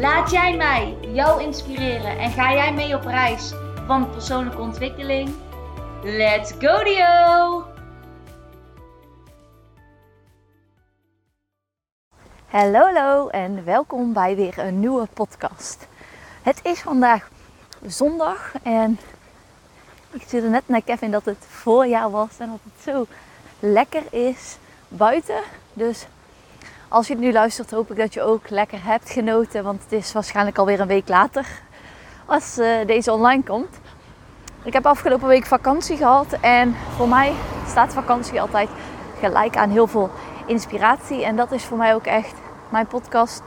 Laat jij mij jou inspireren en ga jij mee op reis van persoonlijke ontwikkeling? Let's go Dio! Hallo, hallo en welkom bij weer een nieuwe podcast. Het is vandaag zondag en ik zit net naar Kevin dat het voorjaar was en dat het zo lekker is buiten. Dus als je het nu luistert, hoop ik dat je ook lekker hebt genoten. Want het is waarschijnlijk alweer een week later als uh, deze online komt. Ik heb afgelopen week vakantie gehad. En voor mij staat vakantie altijd gelijk aan heel veel inspiratie. En dat is voor mij ook echt mijn podcast.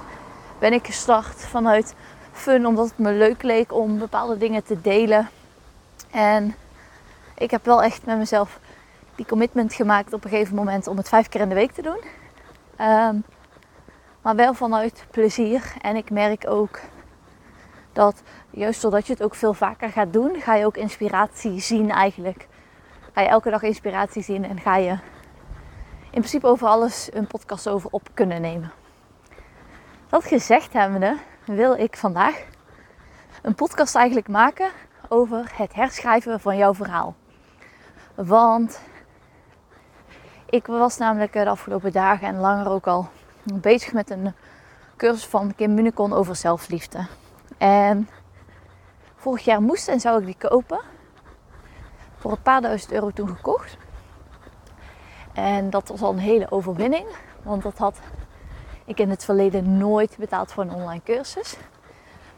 Ben ik gestart vanuit fun, omdat het me leuk leek om bepaalde dingen te delen. En ik heb wel echt met mezelf die commitment gemaakt op een gegeven moment om het vijf keer in de week te doen. Um, maar wel vanuit plezier. En ik merk ook dat juist doordat je het ook veel vaker gaat doen, ga je ook inspiratie zien eigenlijk. Ga je elke dag inspiratie zien en ga je in principe over alles een podcast over op kunnen nemen. Dat gezegd hebbende wil ik vandaag een podcast eigenlijk maken over het herschrijven van jouw verhaal. Want ik was namelijk de afgelopen dagen en langer ook al bezig met een cursus van Kim Municon over zelfliefde. En vorig jaar moest en zou ik die kopen. Voor een paar duizend euro toen gekocht. En dat was al een hele overwinning. Want dat had ik in het verleden nooit betaald voor een online cursus.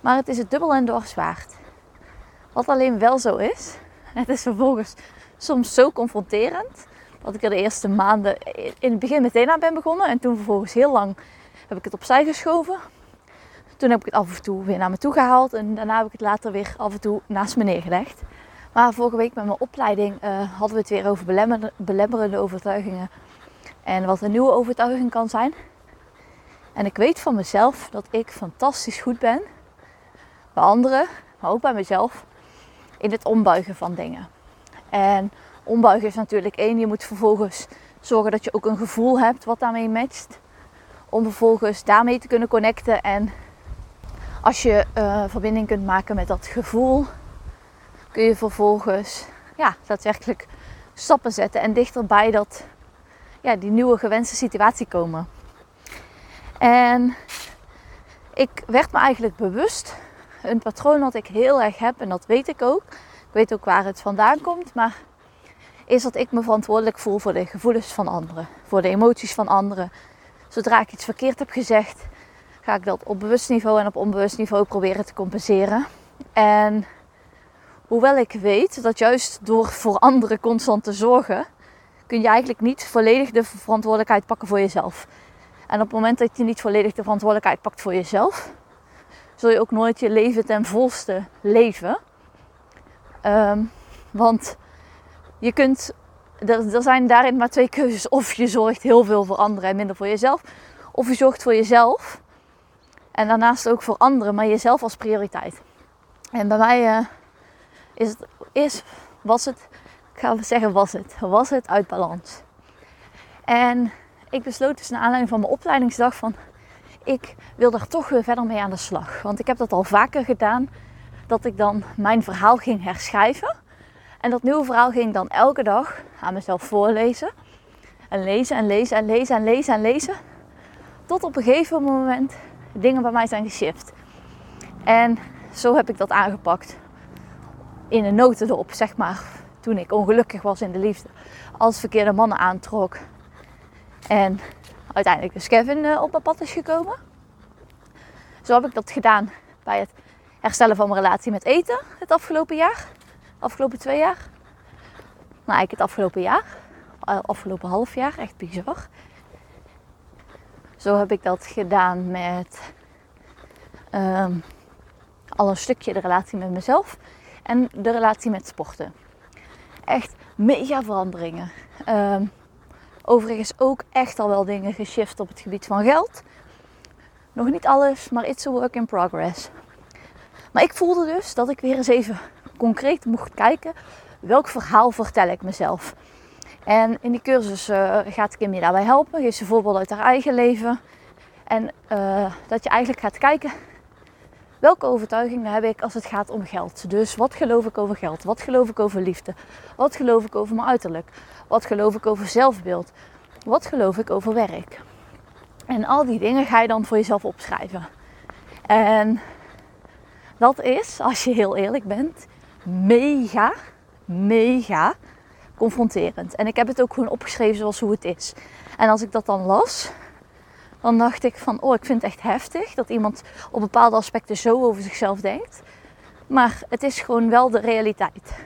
Maar het is het dubbel en dwars waard. Wat alleen wel zo is, het is vervolgens soms zo confronterend dat ik er de eerste maanden in het begin meteen aan ben begonnen. En toen vervolgens heel lang heb ik het opzij geschoven. Toen heb ik het af en toe weer naar me toe gehaald. En daarna heb ik het later weer af en toe naast me neergelegd. Maar vorige week met mijn opleiding uh, hadden we het weer over belemmerende overtuigingen. En wat een nieuwe overtuiging kan zijn. En ik weet van mezelf dat ik fantastisch goed ben. Bij anderen, maar ook bij mezelf. In het ombuigen van dingen. En ombuigen is natuurlijk één. Je moet vervolgens zorgen dat je ook een gevoel hebt wat daarmee matcht. Om vervolgens daarmee te kunnen connecten. En als je uh, verbinding kunt maken met dat gevoel, kun je vervolgens ja, daadwerkelijk stappen zetten en dichterbij dat, ja, die nieuwe gewenste situatie komen. En ik werd me eigenlijk bewust, een patroon wat ik heel erg heb, en dat weet ik ook. Ik weet ook waar het vandaan komt, maar is dat ik me verantwoordelijk voel voor de gevoelens van anderen, voor de emoties van anderen. Zodra ik iets verkeerd heb gezegd, ga ik dat op bewust niveau en op onbewust niveau proberen te compenseren. En hoewel ik weet dat juist door voor anderen constant te zorgen, kun je eigenlijk niet volledig de verantwoordelijkheid pakken voor jezelf. En op het moment dat je niet volledig de verantwoordelijkheid pakt voor jezelf, zul je ook nooit je leven ten volste leven. Um, want je kunt, er, er zijn daarin maar twee keuzes. Of je zorgt heel veel voor anderen en minder voor jezelf. Of je zorgt voor jezelf. En daarnaast ook voor anderen, maar jezelf als prioriteit. En bij mij uh, is het, is, was het, ik ga zeggen was het, was het uit balans. En ik besloot dus naar aanleiding van mijn opleidingsdag van, ik wil er toch weer verder mee aan de slag. Want ik heb dat al vaker gedaan, dat ik dan mijn verhaal ging herschrijven. En dat nieuwe verhaal ging ik dan elke dag aan mezelf voorlezen. En lezen en lezen en lezen en lezen en lezen. Tot op een gegeven moment dingen bij mij zijn geshift. En zo heb ik dat aangepakt. In een notendop, zeg maar. Toen ik ongelukkig was in de liefde. Als verkeerde mannen aantrok. En uiteindelijk dus Kevin eh, op mijn pad is gekomen. Zo heb ik dat gedaan bij het herstellen van mijn relatie met eten het afgelopen jaar afgelopen twee jaar. Nou, eigenlijk het afgelopen jaar. Eh, afgelopen half jaar. Echt bizar. Zo heb ik dat gedaan met ehm, al een stukje de relatie met mezelf en de relatie met sporten. Echt mega veranderingen. Ehm, overigens ook echt al wel dingen geshift op het gebied van geld. Nog niet alles, maar it's a work in progress. Maar ik voelde dus dat ik weer eens even concreet mocht kijken welk verhaal vertel ik mezelf. En in die cursus uh, gaat Kim je daarbij helpen. Geef ze voorbeelden uit haar eigen leven. En uh, dat je eigenlijk gaat kijken welke overtuigingen heb ik als het gaat om geld. Dus wat geloof ik over geld? Wat geloof ik over liefde? Wat geloof ik over mijn uiterlijk? Wat geloof ik over zelfbeeld? Wat geloof ik over werk? En al die dingen ga je dan voor jezelf opschrijven. En dat is, als je heel eerlijk bent, mega, mega confronterend. En ik heb het ook gewoon opgeschreven zoals hoe het is. En als ik dat dan las, dan dacht ik van, oh, ik vind het echt heftig dat iemand op bepaalde aspecten zo over zichzelf denkt. Maar het is gewoon wel de realiteit.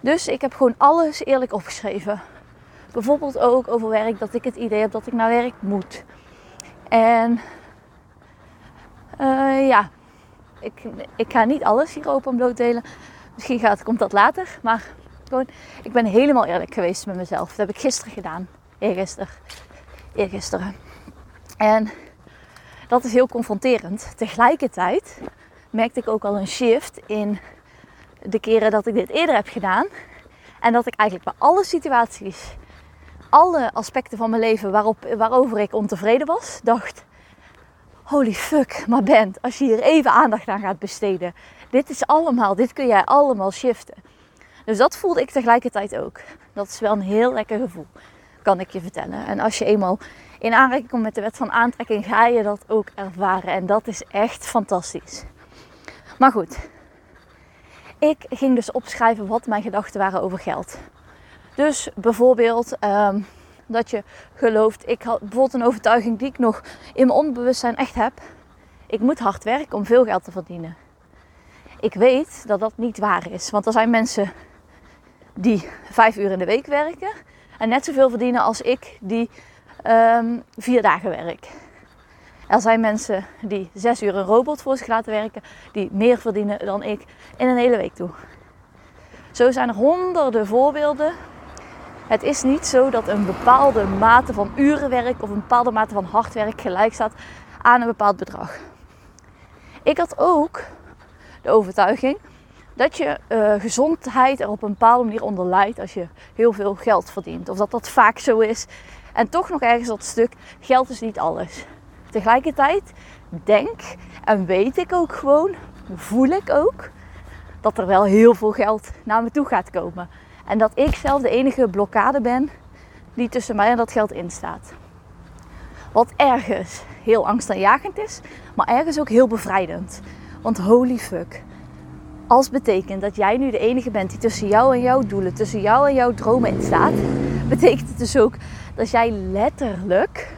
Dus ik heb gewoon alles eerlijk opgeschreven. Bijvoorbeeld ook over werk, dat ik het idee heb dat ik naar werk moet. En uh, ja, ik, ik ga niet alles hier open bloot delen. Misschien gaat, komt dat later. Maar gewoon, ik ben helemaal eerlijk geweest met mezelf. Dat heb ik gisteren gedaan. Eergisteren. Eergisteren. En dat is heel confronterend. Tegelijkertijd merkte ik ook al een shift in de keren dat ik dit eerder heb gedaan. En dat ik eigenlijk bij alle situaties, alle aspecten van mijn leven waarop, waarover ik ontevreden was, dacht: holy fuck, maar Bent, als je hier even aandacht aan gaat besteden. Dit is allemaal, dit kun jij allemaal shiften. Dus dat voelde ik tegelijkertijd ook. Dat is wel een heel lekker gevoel, kan ik je vertellen. En als je eenmaal in aanraking komt met de wet van aantrekking, ga je dat ook ervaren. En dat is echt fantastisch. Maar goed, ik ging dus opschrijven wat mijn gedachten waren over geld. Dus bijvoorbeeld ehm, dat je gelooft, ik had bijvoorbeeld een overtuiging die ik nog in mijn onbewustzijn echt heb. Ik moet hard werken om veel geld te verdienen. Ik weet dat dat niet waar is, want er zijn mensen die vijf uur in de week werken en net zoveel verdienen als ik die um, vier dagen werk. Er zijn mensen die zes uur een robot voor zich laten werken, die meer verdienen dan ik in een hele week toe. Zo zijn er honderden voorbeelden. Het is niet zo dat een bepaalde mate van urenwerk of een bepaalde mate van hard werk gelijk staat aan een bepaald bedrag. Ik had ook de overtuiging dat je uh, gezondheid er op een bepaalde manier onder leidt als je heel veel geld verdient. Of dat dat vaak zo is. En toch nog ergens dat stuk, geld is niet alles. Tegelijkertijd denk en weet ik ook gewoon, voel ik ook, dat er wel heel veel geld naar me toe gaat komen. En dat ik zelf de enige blokkade ben die tussen mij en dat geld instaat. Wat ergens heel angstaanjagend is, maar ergens ook heel bevrijdend. Want holy fuck. Als betekent dat jij nu de enige bent die tussen jou en jouw doelen, tussen jou en jouw dromen in staat, betekent het dus ook dat jij letterlijk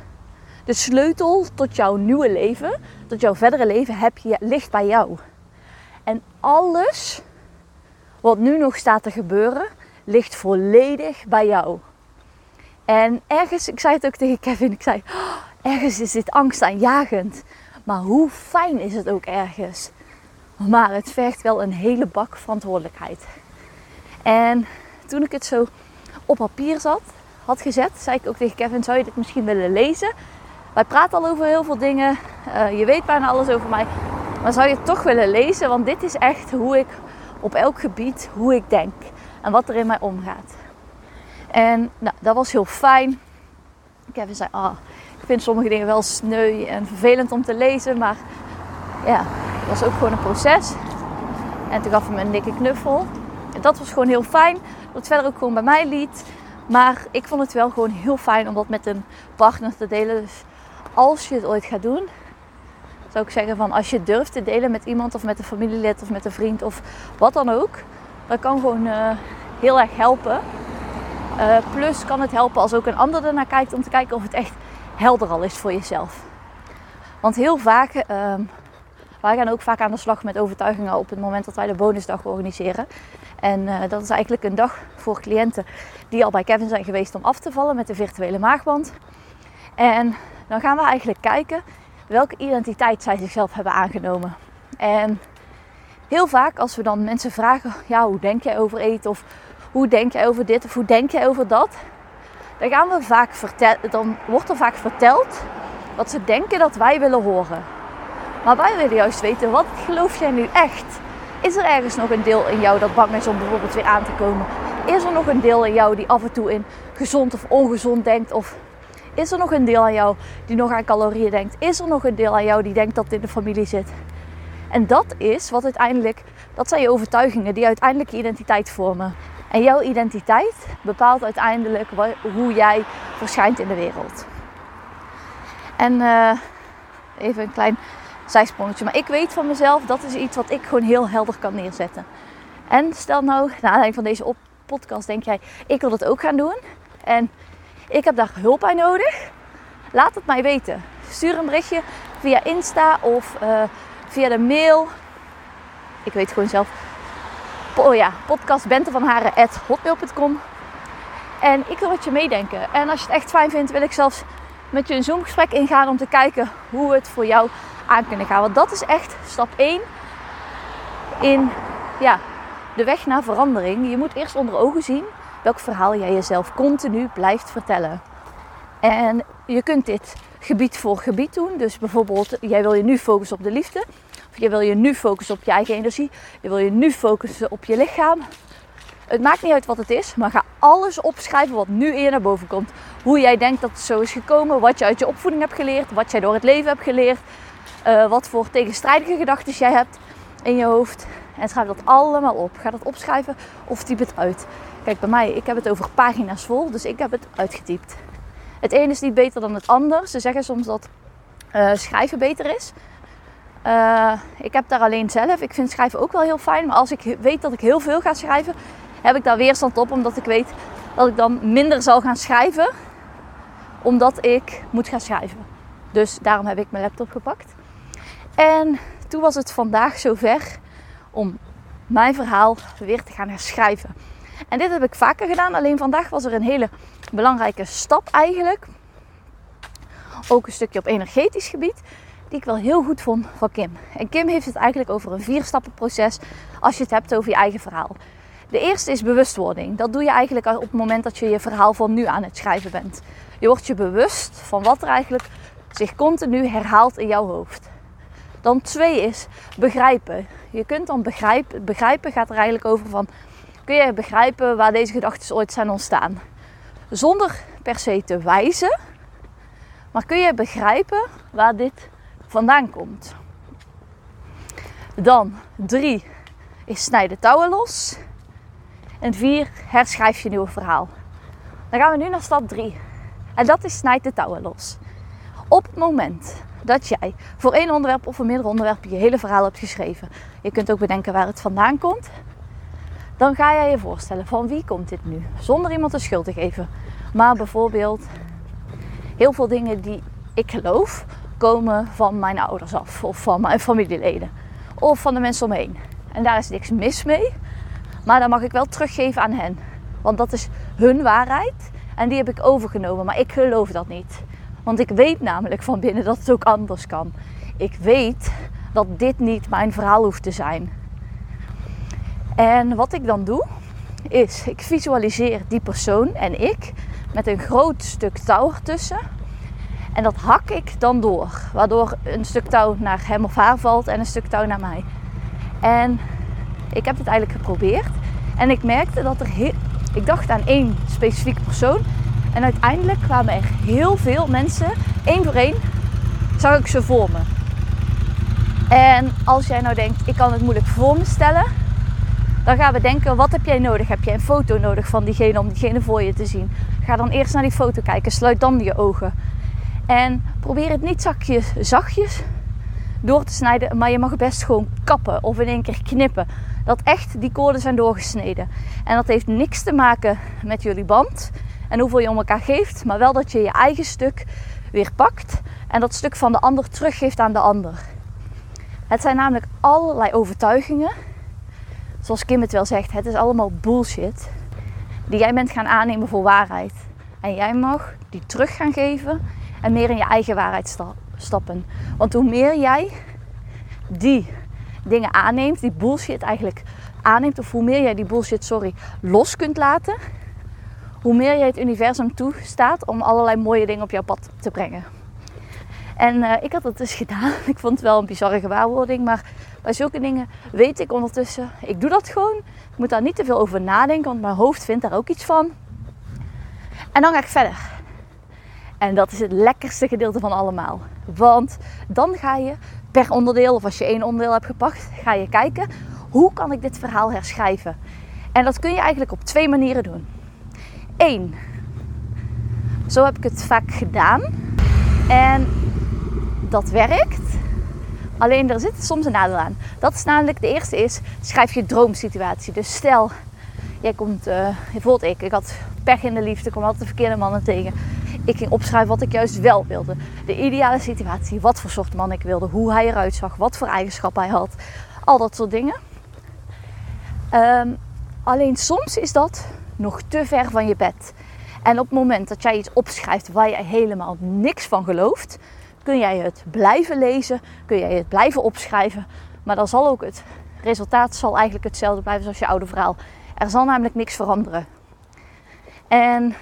de sleutel tot jouw nieuwe leven, tot jouw verdere leven, ligt bij jou. En alles wat nu nog staat te gebeuren, ligt volledig bij jou. En ergens, ik zei het ook tegen Kevin, ik zei, oh, ergens is dit angstaanjagend. Maar hoe fijn is het ook ergens? Maar het vergt wel een hele bak verantwoordelijkheid. En toen ik het zo op papier zat, had gezet, zei ik ook tegen Kevin, zou je dit misschien willen lezen? Wij praten al over heel veel dingen. Uh, je weet bijna alles over mij. Maar zou je het toch willen lezen? Want dit is echt hoe ik op elk gebied, hoe ik denk. En wat er in mij omgaat. En nou, dat was heel fijn. Kevin zei, ah, ik vind sommige dingen wel sneu en vervelend om te lezen. Maar ja, het was ook gewoon een proces. En toen gaf hij me een dikke knuffel. En dat was gewoon heel fijn. Dat het verder ook gewoon bij mij liet. Maar ik vond het wel gewoon heel fijn om dat met een partner te delen. Dus als je het ooit gaat doen, zou ik zeggen van als je durft te delen met iemand of met een familielid of met een vriend of wat dan ook. Dat kan gewoon uh, heel erg helpen. Uh, plus kan het helpen als ook een ander ernaar kijkt om te kijken of het echt helder al is voor jezelf. Want heel vaak, uh, wij gaan ook vaak aan de slag met overtuigingen op het moment dat wij de bonusdag organiseren. En uh, dat is eigenlijk een dag voor cliënten die al bij Kevin zijn geweest om af te vallen met de virtuele maagband. En dan gaan we eigenlijk kijken welke identiteit zij zichzelf hebben aangenomen. En heel vaak als we dan mensen vragen, ja, hoe denk jij over eten? Of hoe denk jij over dit? Of hoe denk jij over dat? Dan, gaan we vaak dan wordt er vaak verteld wat ze denken dat wij willen horen. Maar wij willen juist weten, wat geloof jij nu echt? Is er ergens nog een deel in jou dat bang is om bijvoorbeeld weer aan te komen? Is er nog een deel in jou die af en toe in gezond of ongezond denkt? Of is er nog een deel aan jou die nog aan calorieën denkt? Is er nog een deel aan jou die denkt dat het in de familie zit? En dat is wat uiteindelijk, dat zijn je overtuigingen die uiteindelijk je identiteit vormen. En jouw identiteit bepaalt uiteindelijk hoe jij verschijnt in de wereld. En uh, even een klein zijsprongetje. Maar ik weet van mezelf, dat is iets wat ik gewoon heel helder kan neerzetten. En stel nou, na aanleiding van deze podcast denk jij, ik wil dat ook gaan doen. En ik heb daar hulp bij nodig. Laat het mij weten. Stuur een berichtje via Insta of uh, via de mail. Ik weet gewoon zelf. Oh ja, podcast. En ik wil met je meedenken. En als je het echt fijn vindt, wil ik zelfs met je een Zoom gesprek ingaan om te kijken hoe we het voor jou aan kunnen gaan. Want dat is echt stap 1 in ja, de weg naar verandering. Je moet eerst onder ogen zien welk verhaal jij jezelf continu blijft vertellen. En je kunt dit gebied voor gebied doen. Dus bijvoorbeeld, jij wil je nu focussen op de liefde. Of je wil je nu focussen op je eigen energie. Je wil je nu focussen op je lichaam. Het maakt niet uit wat het is, maar ga alles opschrijven wat nu in naar boven komt. Hoe jij denkt dat het zo is gekomen, wat je uit je opvoeding hebt geleerd, wat jij door het leven hebt geleerd, uh, wat voor tegenstrijdige gedachten jij hebt in je hoofd. En schrijf dat allemaal op. Ga dat opschrijven of typ het uit. Kijk, bij mij, ik heb het over pagina's vol, dus ik heb het uitgetypt. Het ene is niet beter dan het ander. Ze zeggen soms dat uh, schrijven beter is. Uh, ik heb daar alleen zelf. Ik vind schrijven ook wel heel fijn. Maar als ik weet dat ik heel veel ga schrijven, heb ik daar weerstand op. Omdat ik weet dat ik dan minder zal gaan schrijven. Omdat ik moet gaan schrijven. Dus daarom heb ik mijn laptop gepakt. En toen was het vandaag zover om mijn verhaal weer te gaan herschrijven. En dit heb ik vaker gedaan, alleen vandaag was er een hele belangrijke stap eigenlijk. Ook een stukje op energetisch gebied, die ik wel heel goed vond van Kim. En Kim heeft het eigenlijk over een vierstappenproces als je het hebt over je eigen verhaal. De eerste is bewustwording. Dat doe je eigenlijk op het moment dat je je verhaal van nu aan het schrijven bent. Je wordt je bewust van wat er eigenlijk zich continu herhaalt in jouw hoofd. Dan twee is begrijpen. Je kunt dan begrijpen, begrijpen gaat er eigenlijk over van kun je begrijpen waar deze gedachten ooit zijn ontstaan. Zonder per se te wijzen, maar kun je begrijpen waar dit vandaan komt. Dan drie is snij de touwen los. En vier, herschrijf je nieuwe verhaal. Dan gaan we nu naar stap 3. En dat is snijd de touwen los. Op het moment dat jij voor één onderwerp of voor meerdere onderwerpen je hele verhaal hebt geschreven. Je kunt ook bedenken waar het vandaan komt. Dan ga jij je voorstellen van wie komt dit nu? Zonder iemand de schuld te geven. Maar bijvoorbeeld heel veel dingen die ik geloof komen van mijn ouders af. Of van mijn familieleden. Of van de mensen omheen. En daar is niks mis mee. Maar dan mag ik wel teruggeven aan hen. Want dat is hun waarheid. En die heb ik overgenomen. Maar ik geloof dat niet. Want ik weet namelijk van binnen dat het ook anders kan. Ik weet dat dit niet mijn verhaal hoeft te zijn. En wat ik dan doe, is ik visualiseer die persoon en ik met een groot stuk touw ertussen. En dat hak ik dan door, waardoor een stuk touw naar hem of haar valt en een stuk touw naar mij. En ik heb het eigenlijk geprobeerd en ik merkte dat er ik dacht aan één specifieke persoon en uiteindelijk kwamen er heel veel mensen, één voor één, zag ik ze voor me. En als jij nou denkt, ik kan het moeilijk voor me stellen, dan gaan we denken, wat heb jij nodig? Heb jij een foto nodig van diegene om diegene voor je te zien? Ga dan eerst naar die foto kijken, sluit dan je ogen. En probeer het niet zakjes, zachtjes door te snijden, maar je mag best gewoon kappen of in één keer knippen. Dat echt die koorden zijn doorgesneden. En dat heeft niks te maken met jullie band en hoeveel je om elkaar geeft, maar wel dat je je eigen stuk weer pakt en dat stuk van de ander teruggeeft aan de ander. Het zijn namelijk allerlei overtuigingen. Zoals Kim het wel zegt, het is allemaal bullshit. Die jij bent gaan aannemen voor waarheid. En jij mag die terug gaan geven en meer in je eigen waarheid stappen. Want hoe meer jij die dingen aanneemt, die bullshit eigenlijk aanneemt, of hoe meer jij die bullshit, sorry, los kunt laten, hoe meer jij het universum toestaat om allerlei mooie dingen op jouw pad te brengen. En uh, ik had dat dus gedaan. Ik vond het wel een bizarre gewaarwording, maar bij zulke dingen weet ik ondertussen, ik doe dat gewoon. Ik moet daar niet te veel over nadenken, want mijn hoofd vindt daar ook iets van. En dan ga ik verder. En dat is het lekkerste gedeelte van allemaal. Want dan ga je per onderdeel, of als je één onderdeel hebt gepakt, ga je kijken hoe kan ik dit verhaal herschrijven. En dat kun je eigenlijk op twee manieren doen. Eén, zo heb ik het vaak gedaan. En dat werkt. Alleen er zit soms een nadeel aan. Dat is namelijk de eerste is, schrijf je droomsituatie. Dus stel, jij komt, uh, bijvoorbeeld ik, ik had pech in de liefde, kwam altijd de verkeerde mannen tegen. Ik ging opschrijven wat ik juist wel wilde. De ideale situatie, wat voor soort man ik wilde, hoe hij eruit zag, wat voor eigenschappen hij had. Al dat soort dingen. Ehm, alleen soms is dat nog te ver van je bed. En op het moment dat jij iets opschrijft waar je helemaal niks van gelooft, kun jij het blijven lezen, kun jij het blijven opschrijven. Maar dan zal ook het resultaat zal eigenlijk hetzelfde blijven als je oude verhaal. Er zal namelijk niks veranderen. En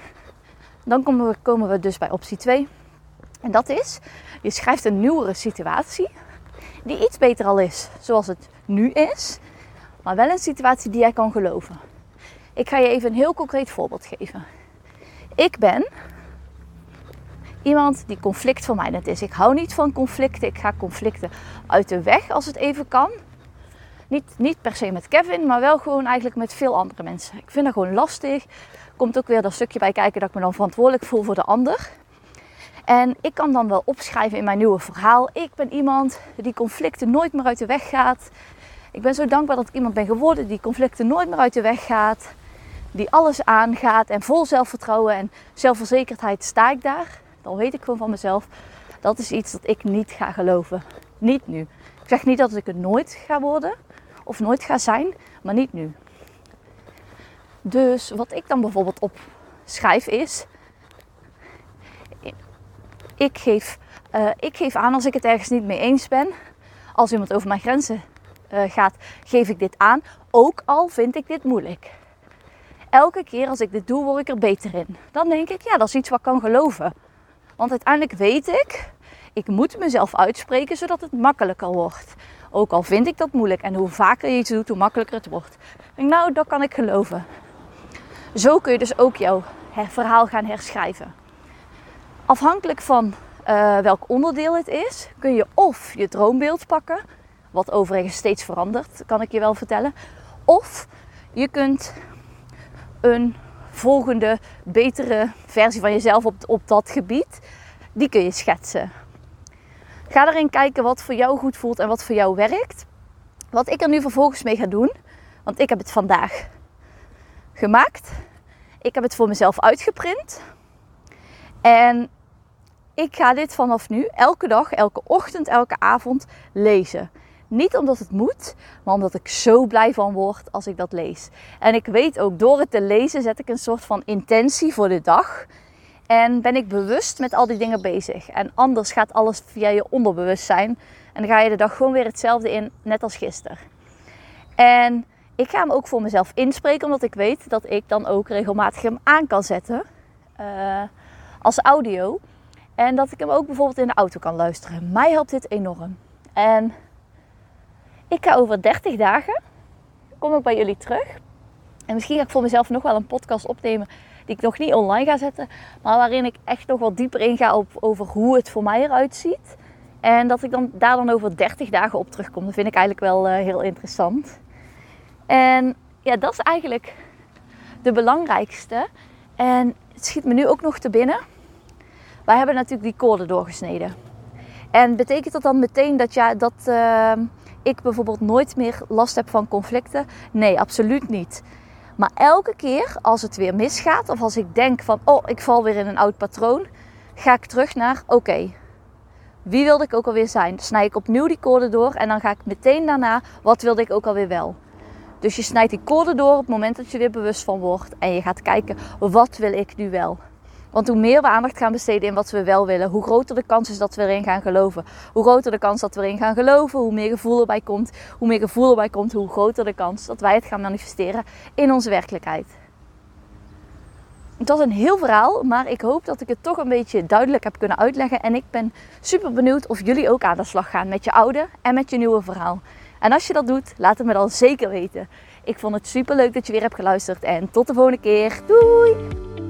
dan komen we, komen we dus bij optie 2. En dat is, je schrijft een nieuwere situatie die iets beter al is zoals het nu is. Maar wel een situatie die jij kan geloven. Ik ga je even een heel concreet voorbeeld geven. Ik ben iemand die conflict vermijdend is. Ik hou niet van conflicten. Ik ga conflicten uit de weg als het even kan. Niet, niet per se met Kevin, maar wel gewoon eigenlijk met veel andere mensen. Ik vind dat gewoon lastig. Komt ook weer dat stukje bij kijken dat ik me dan verantwoordelijk voel voor de ander. En ik kan dan wel opschrijven in mijn nieuwe verhaal. Ik ben iemand die conflicten nooit meer uit de weg gaat. Ik ben zo dankbaar dat ik iemand ben geworden die conflicten nooit meer uit de weg gaat. Die alles aangaat en vol zelfvertrouwen en zelfverzekerdheid sta ik daar. Dan weet ik gewoon van mezelf. Dat is iets dat ik niet ga geloven. Niet nu. Ik zeg niet dat ik het nooit ga worden of nooit ga zijn, maar niet nu. Dus wat ik dan bijvoorbeeld opschrijf is. Ik geef, uh, ik geef aan als ik het ergens niet mee eens ben. Als iemand over mijn grenzen uh, gaat, geef ik dit aan. Ook al vind ik dit moeilijk. Elke keer als ik dit doe, word ik er beter in. Dan denk ik, ja, dat is iets wat ik kan geloven. Want uiteindelijk weet ik, ik moet mezelf uitspreken zodat het makkelijker wordt. Ook al vind ik dat moeilijk. En hoe vaker je iets doet, hoe makkelijker het wordt. nou, dat kan ik geloven. Zo kun je dus ook jouw verhaal gaan herschrijven. Afhankelijk van uh, welk onderdeel het is, kun je of je droombeeld pakken, wat overigens steeds verandert, kan ik je wel vertellen. Of je kunt een volgende, betere versie van jezelf op, op dat gebied, die kun je schetsen. Ga erin kijken wat voor jou goed voelt en wat voor jou werkt. Wat ik er nu vervolgens mee ga doen, want ik heb het vandaag gemaakt. Ik heb het voor mezelf uitgeprint. En ik ga dit vanaf nu elke dag, elke ochtend, elke avond lezen. Niet omdat het moet, maar omdat ik zo blij van word als ik dat lees. En ik weet ook, door het te lezen zet ik een soort van intentie voor de dag. En ben ik bewust met al die dingen bezig. En anders gaat alles via je onderbewustzijn. En dan ga je de dag gewoon weer hetzelfde in, net als gisteren. En ik ga hem ook voor mezelf inspreken, omdat ik weet dat ik dan ook regelmatig hem aan kan zetten uh, als audio. En dat ik hem ook bijvoorbeeld in de auto kan luisteren. Mij helpt dit enorm. En ik ga over 30 dagen, kom ik bij jullie terug. En misschien ga ik voor mezelf nog wel een podcast opnemen die ik nog niet online ga zetten. Maar waarin ik echt nog wat dieper inga op, over hoe het voor mij eruit ziet. En dat ik dan, daar dan over 30 dagen op terugkom. Dat vind ik eigenlijk wel uh, heel interessant. En ja, dat is eigenlijk de belangrijkste. En het schiet me nu ook nog te binnen. Wij hebben natuurlijk die koorden doorgesneden. En betekent dat dan meteen dat, ja, dat uh, ik bijvoorbeeld nooit meer last heb van conflicten? Nee, absoluut niet. Maar elke keer als het weer misgaat, of als ik denk van, oh, ik val weer in een oud patroon, ga ik terug naar, oké, wie wilde ik ook alweer zijn? Snij ik opnieuw die koorden door en dan ga ik meteen daarna, wat wilde ik ook alweer wel? Dus je snijdt die koorden door op het moment dat je weer bewust van wordt en je gaat kijken, wat wil ik nu wel? Want hoe meer we aandacht gaan besteden in wat we wel willen, hoe groter de kans is dat we erin gaan geloven. Hoe groter de kans dat we erin gaan geloven, hoe meer gevoel erbij komt. Hoe meer gevoel erbij komt, hoe groter de kans dat wij het gaan manifesteren in onze werkelijkheid. Het was een heel verhaal, maar ik hoop dat ik het toch een beetje duidelijk heb kunnen uitleggen. En ik ben super benieuwd of jullie ook aan de slag gaan met je oude en met je nieuwe verhaal. En als je dat doet, laat het me dan zeker weten. Ik vond het super leuk dat je weer hebt geluisterd en tot de volgende keer. Doei!